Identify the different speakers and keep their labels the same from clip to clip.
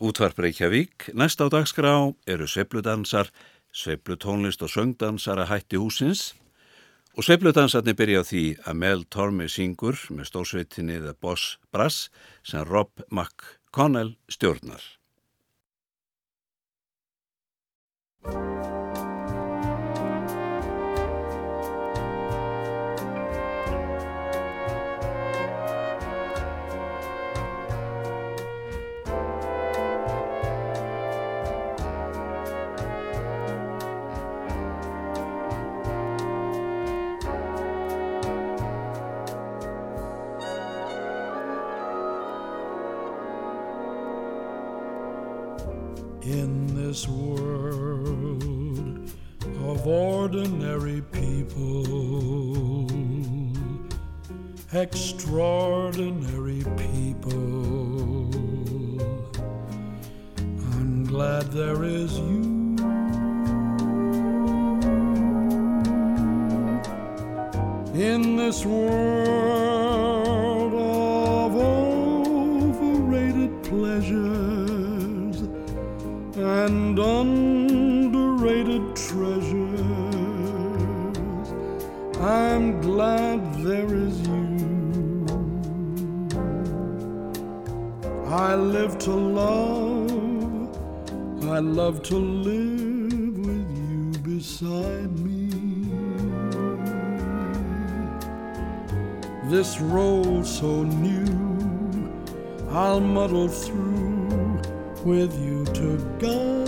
Speaker 1: Útvarp Reykjavík, næst á dagskrá eru sveipludansar, sveiplutónlist og söngdansar að hætti húsins og sveipludansarnir byrja á því að Mel Tormi syngur með stórsveitinni The Boss Brass sem Rob McConnell stjórnar.
Speaker 2: Ordinary people, extraordinary people, I'm glad there is you. In this world of overrated pleasures and underrated I'm glad there is you. I live to love, I love to live with you beside me. This role so new, I'll muddle through with you to guide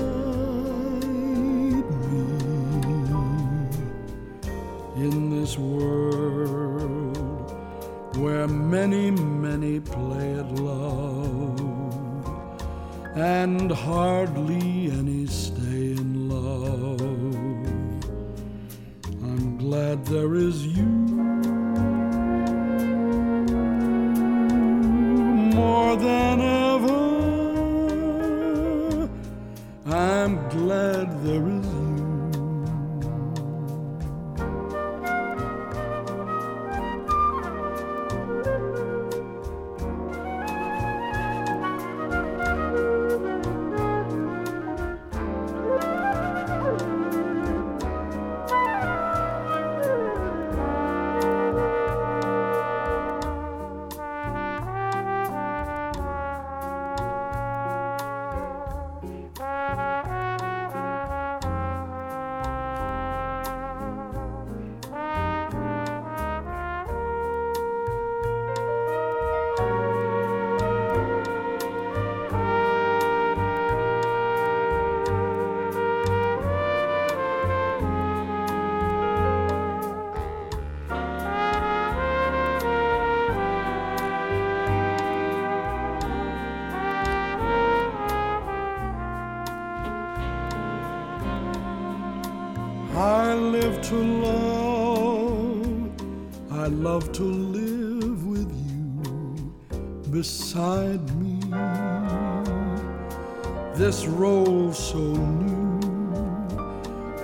Speaker 2: This role so new,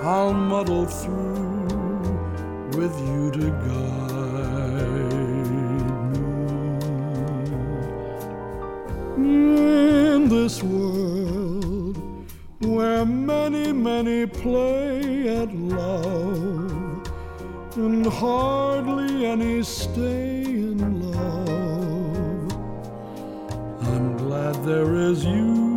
Speaker 2: I'll muddle through with you to guide me. In this world where many, many play at love and hardly any stay in love. I'm glad there is you.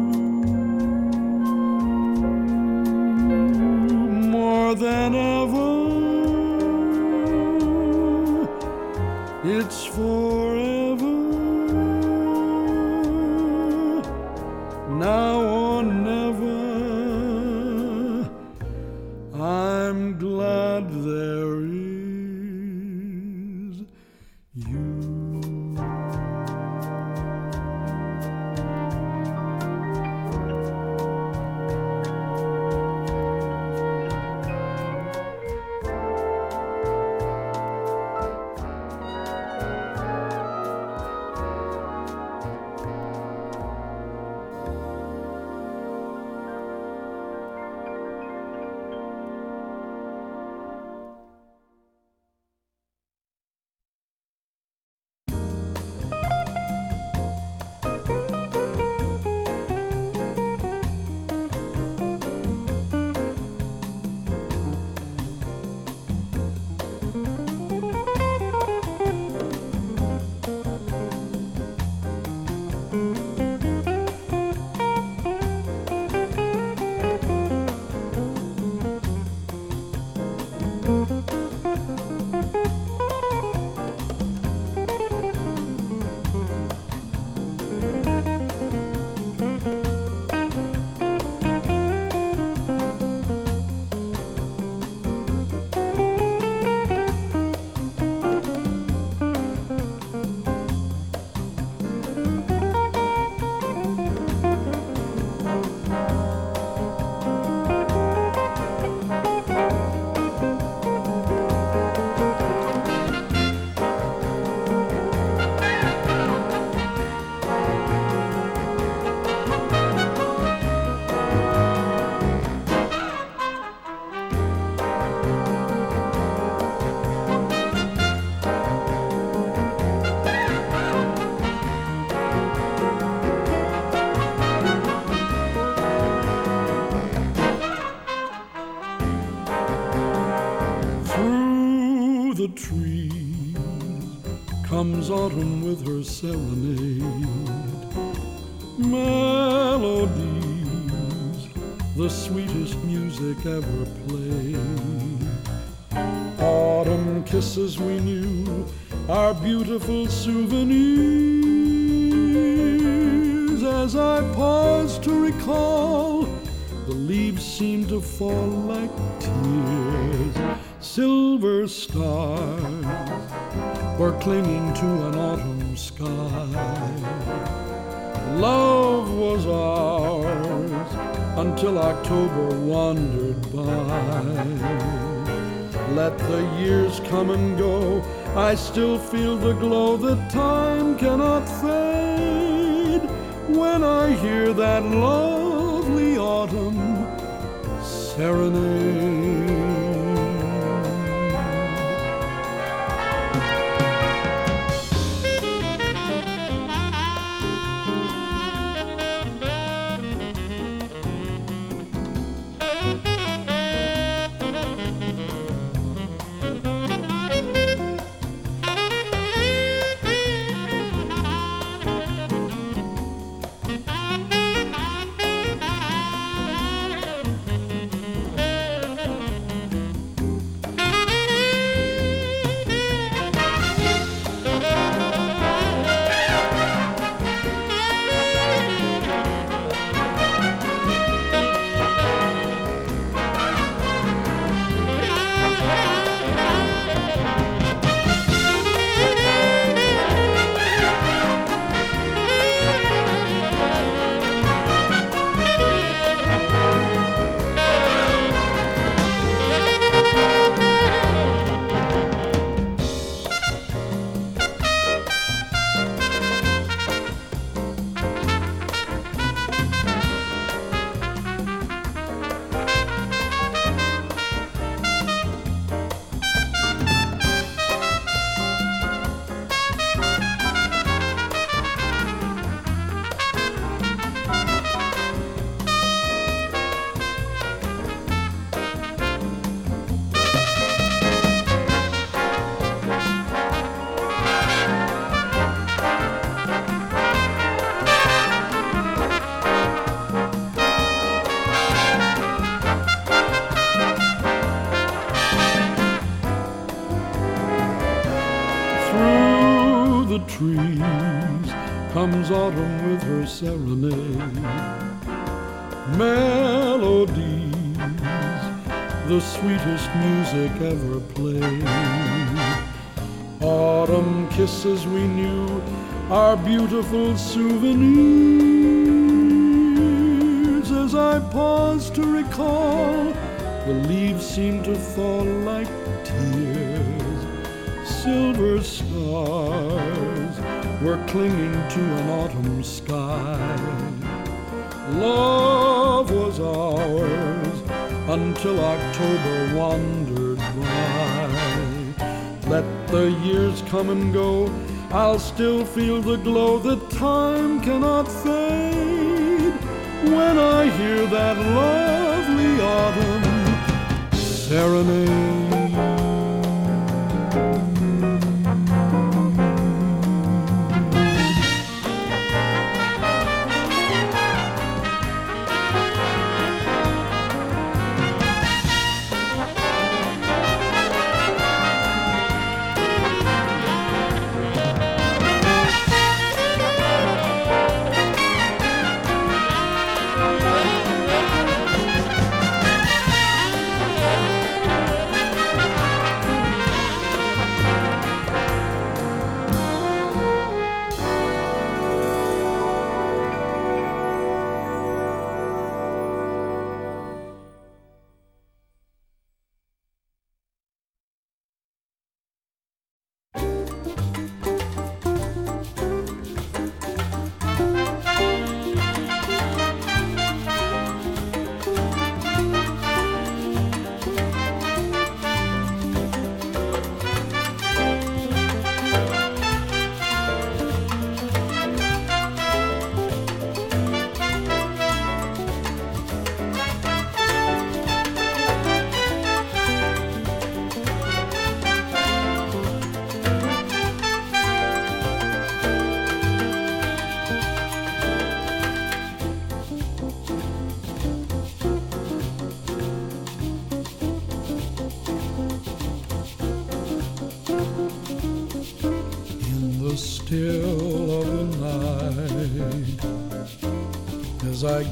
Speaker 2: Serenade. Melodies, the sweetest music ever played. Autumn kisses we knew, our beautiful souvenirs. As I pause to recall, the leaves seem to fall like were clinging to an autumn sky. Love was ours until October wandered by. Let the years come and go, I still feel the glow that time cannot fade. When I hear that lovely autumn serenade. Autumn with her serenade. Melodies, the sweetest music ever played. Autumn kisses we knew, our beautiful souvenirs. As I pause to recall, the leaves seem to fall like tears. Silver stars clinging to an autumn sky. Love was ours until October wandered by. Let the years come and go, I'll still feel the glow that time cannot fade. When I hear that lovely autumn serenade.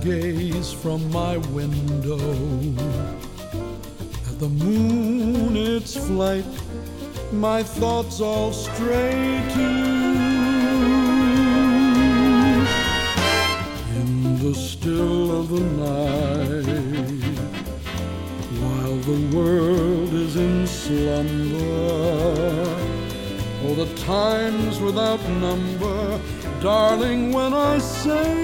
Speaker 2: gaze from my window at the moon, its flight, my thoughts all stray to. In the still of the night, while the world is in slumber, oh, the times without number, darling, when I say.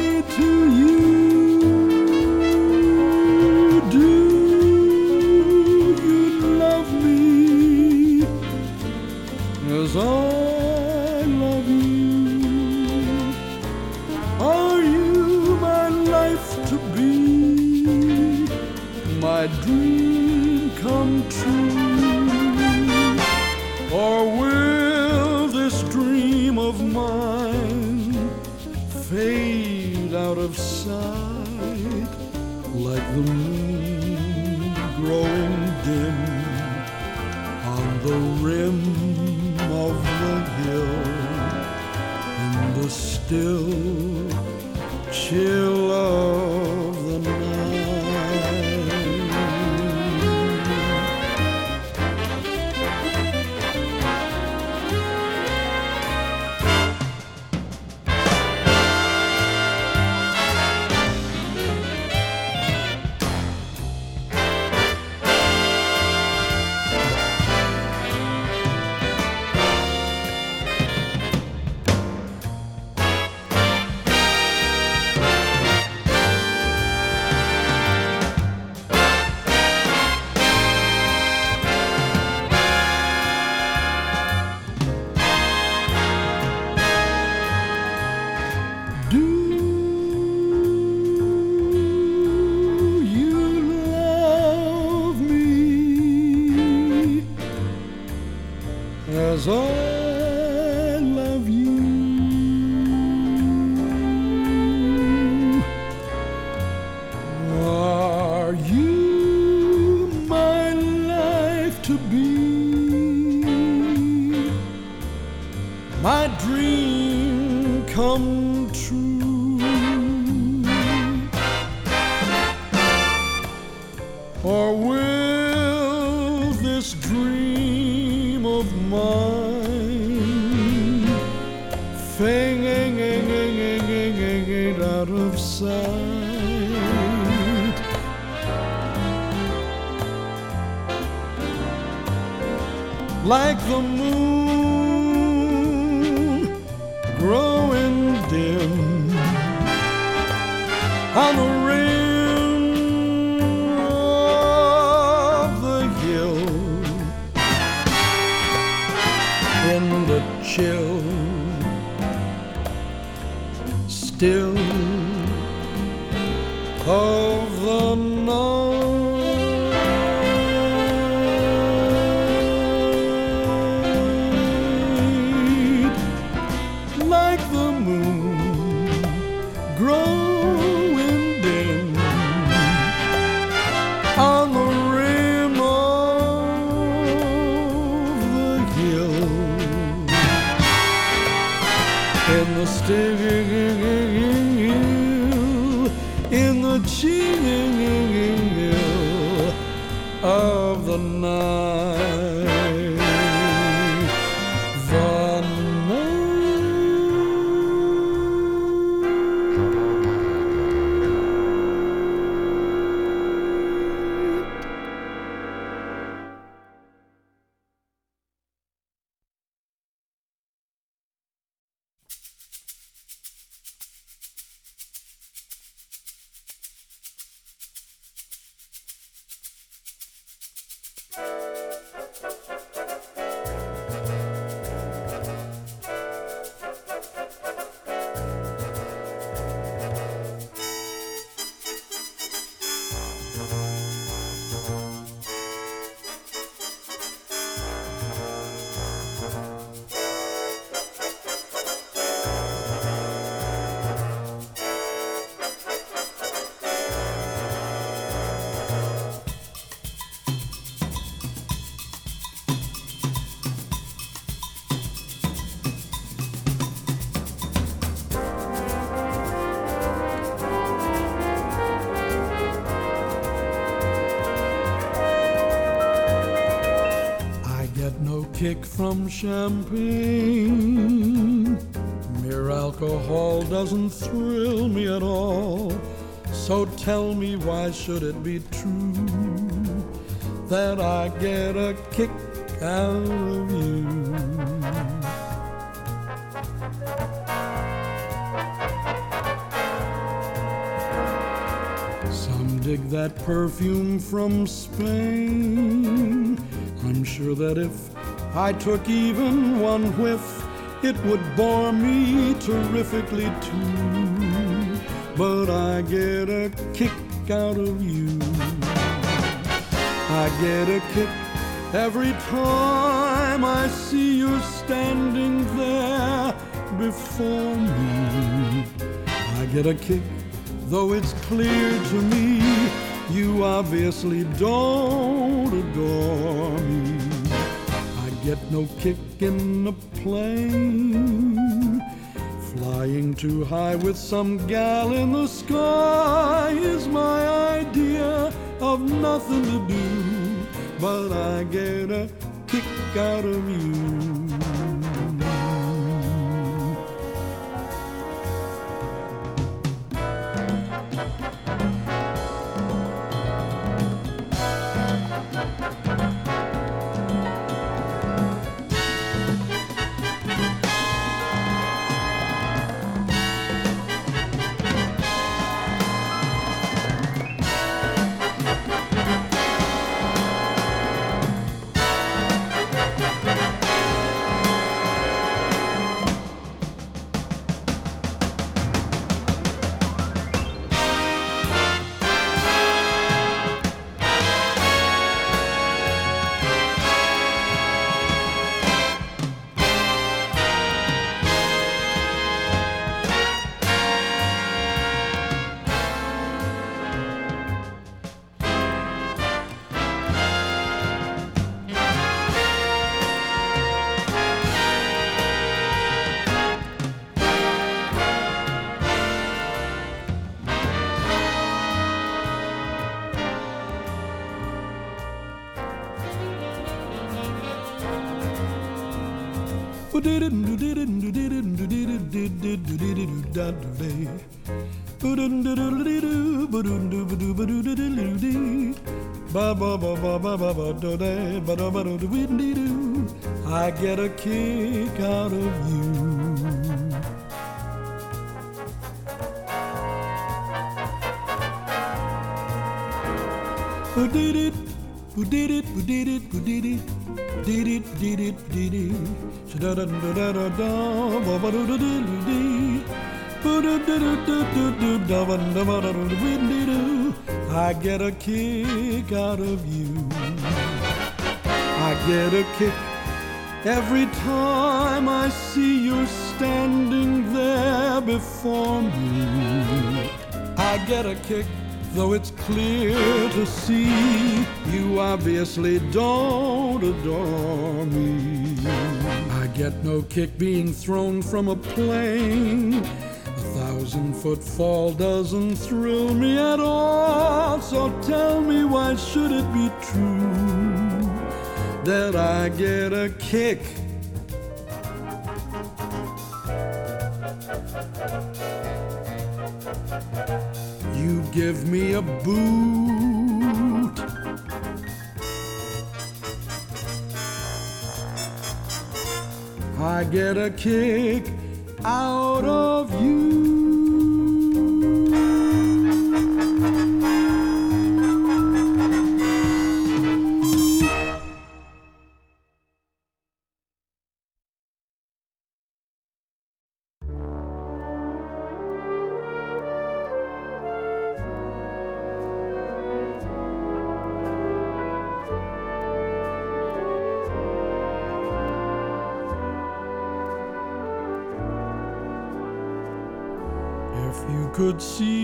Speaker 2: From champagne. Mere alcohol doesn't thrill me at all. So tell me why should it be true that I get a kick out of you? Some dig that perfume from Spain. I'm sure that if I took even one whiff, it would bore me terrifically too. But I get a kick out of you. I get a kick every time I see you standing there before me. I get a kick, though it's clear to me you obviously don't adore me. I get no kick in the plane. Flying too high with some gal in the sky is my idea of nothing to do, but I get a kick out of you. I get a kick out of you. Who did it? Did it? Who did it? Who did it? Did it? Did it? Did it? Da da da da da da da da da da. I get a kick out of you. I get a kick every time I see you standing there before me. I get a kick, though it's clear to see you obviously don't adore me. I get no kick being thrown from a plane. A thousand foot fall doesn't thrill me at all. So tell me, why should it be true that I get a kick? You give me a boot. I get a kick out of you. You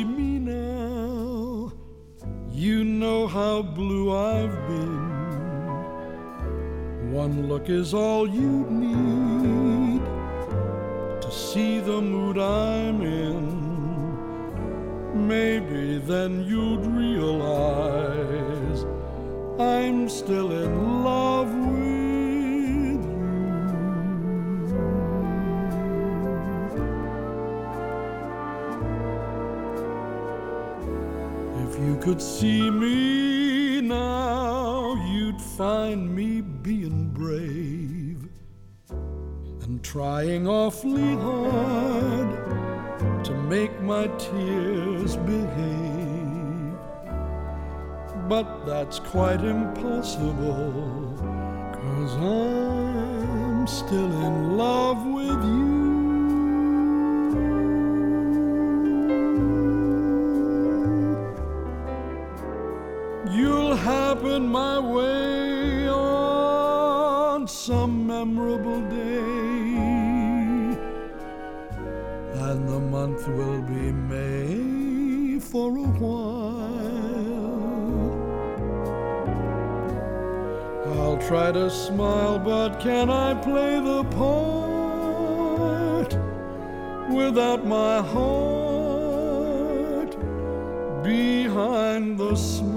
Speaker 2: see me now, you'd find me being brave and trying awfully hard to make my tears behave. But that's quite impossible, smile, but can I play the part without my heart behind the smile?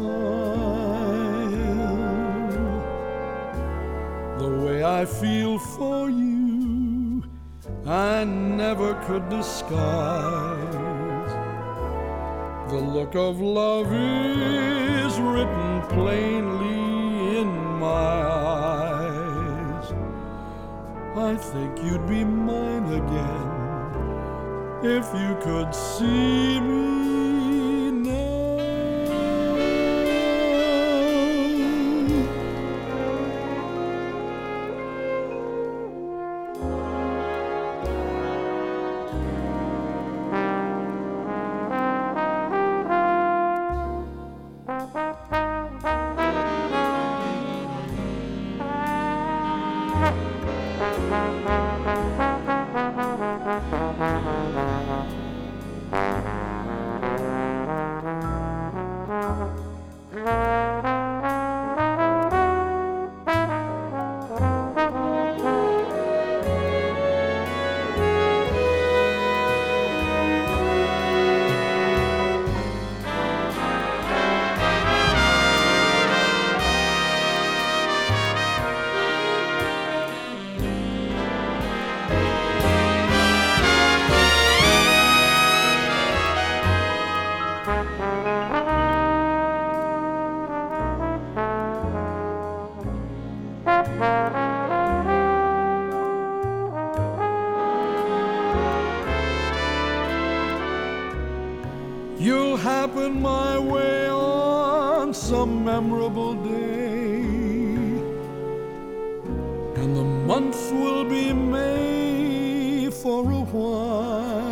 Speaker 2: The way I feel for you, I never could disguise. The look of love you could see You'll my way on some memorable day, and the month will be May for a while.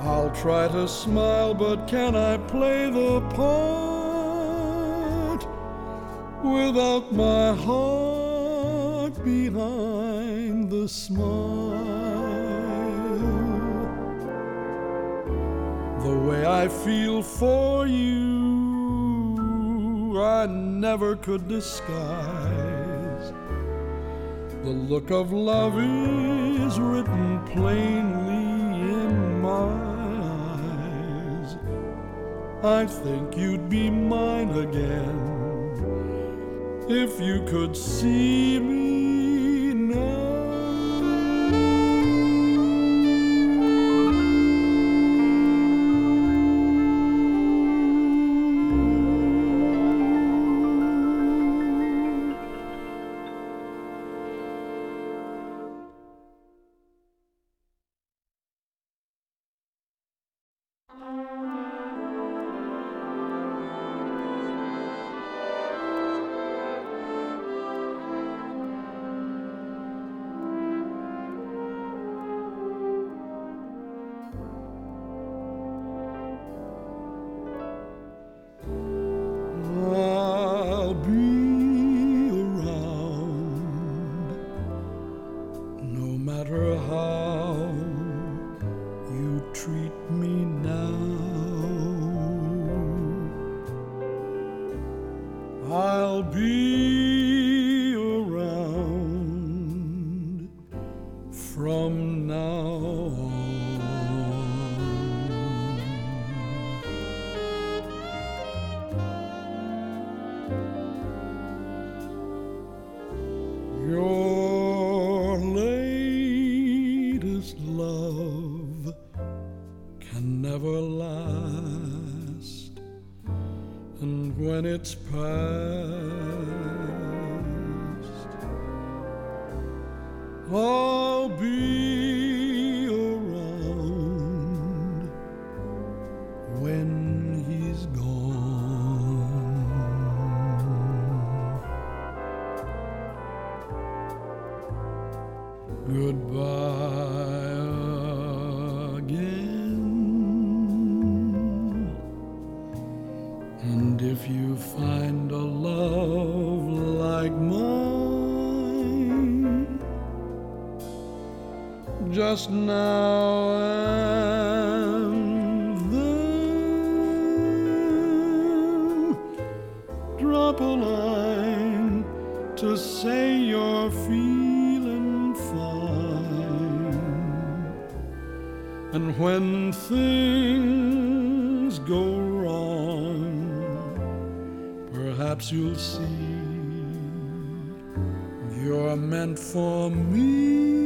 Speaker 2: I'll try to smile, but can I play the part without my heart behind the smile? Way I feel for you, I never could disguise. The look of love is written plainly in my eyes. I think you'd be mine again if you could see me And when things go wrong, perhaps you'll see you're meant for me.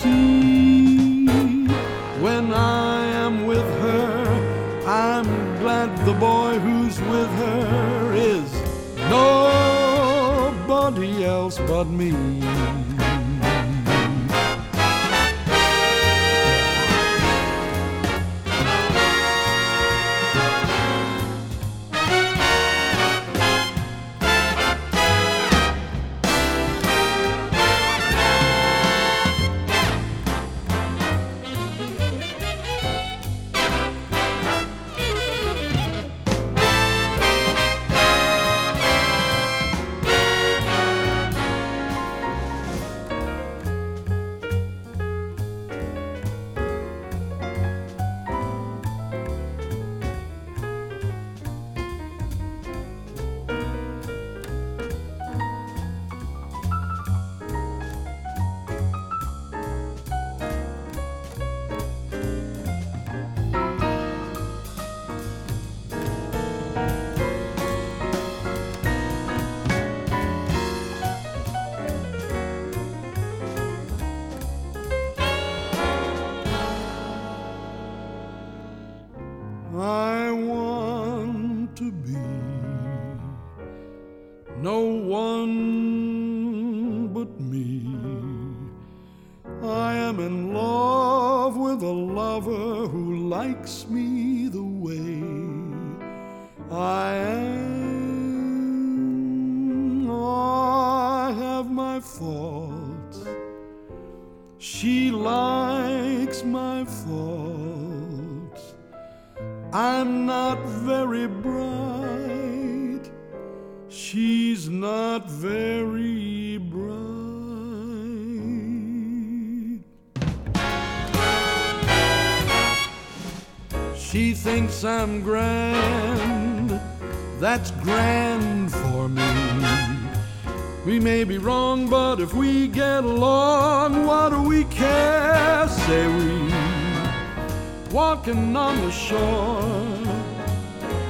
Speaker 2: see. When I am with her, I'm glad the boy who's with her is nobody else but me. Grand. That's grand for me. We may be wrong, but if we get along, what do we care? Say we. Walking on the shore,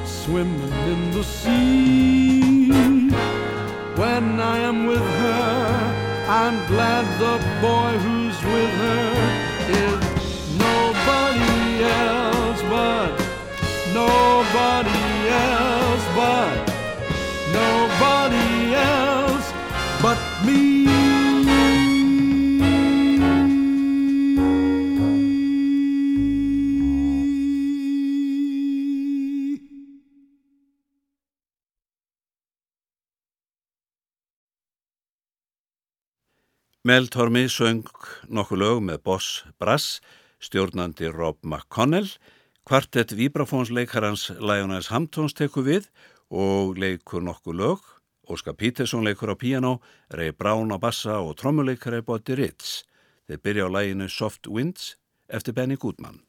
Speaker 2: swimming in the sea. When I am with her, I'm glad the boy who's with her nobody else but nobody else but me.
Speaker 1: Mel Tormi söng nokkuð lög með Boss Brass, stjórnandi Rob McConnell, kvartett vibrafónsleikarans Lionels Hamptons tekur við og leikur nokkuð lög, Óskar Pítersson leikur á piano, Ray Brown á bassa og trommuleikari Boddy Ritz. Þeir byrja á læginu Soft Winds eftir Benny Goodman.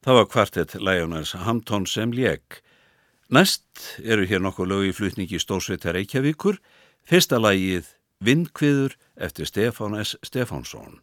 Speaker 1: Það var kvartett Lionels Hampton sem lék. Næst eru hér nokkuð lög í flutningi Stórsveitar Reykjavíkur, fyrsta lagið Vindkviður eftir Stefán S. Stefánsson.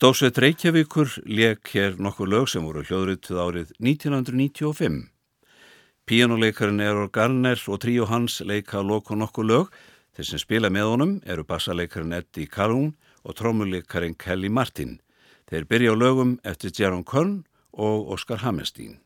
Speaker 1: Stófsveit Reykjavíkur leik hér nokkur lög sem voru hljóðrituð árið 1995. Píjánuleikarinn Errol Garner og tríu hans leika loku nokkur lög. Þeir sem spila með honum eru bassalekarinn Eddie Calhoun og trómuleikarinn Kelly Martin. Þeir byrja á lögum eftir Jaron Kern og Oscar Hammerstein.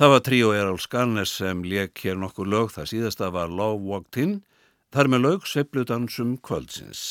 Speaker 1: Það var tríó Errol Skarnes sem leik hér nokkur lög, það síðasta var Love Walked In, þar með lög sveipludansum kvöldsins.